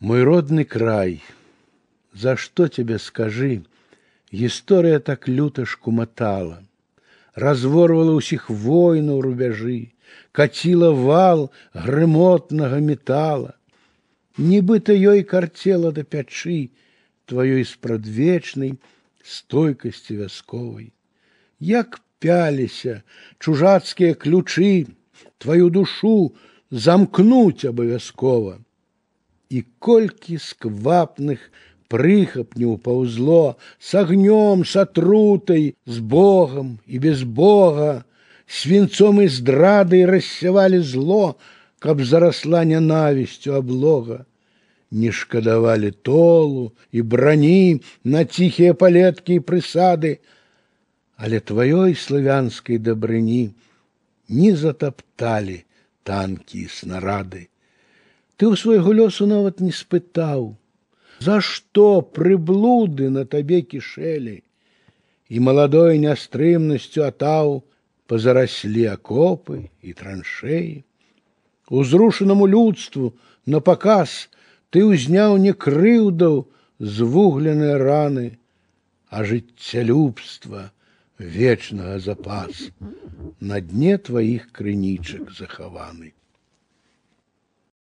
Мой родный край, за что тебе скажи, Гісторыя так люта шкуматала, разворвала ўсіх войнаў рубяжы, каціла вал грымотнага метала. Нібыта ёй карцела да пячы тваёй спрадвечнай стойкасці вясковай. Як пяліся чужацкія ключы, твою душу замкнуць абавязкова. І колькі сквапных прыхапняў паўзло с огнем, с отрутой, с Богом и без Бога, свинцом и здрадой рассявали зло, каб заросла ненавистью облога. Не шкадавалі толу и брони на тихие палеткі и прысады, але твоей славянской дабрыні не затоптали танки и снарады. Ты у свайго лёсу нават не спытаў, за што прыблуды на табе кішэлі, і маладой нястрымнасцю атаў пазараслі акопы і траншеі. Узрушанаму людству на паказ ты ўзняў не крыўдаў звугленыя раны, а жыццялюбства вечнага запас на дне тваіх крынічак захаваны.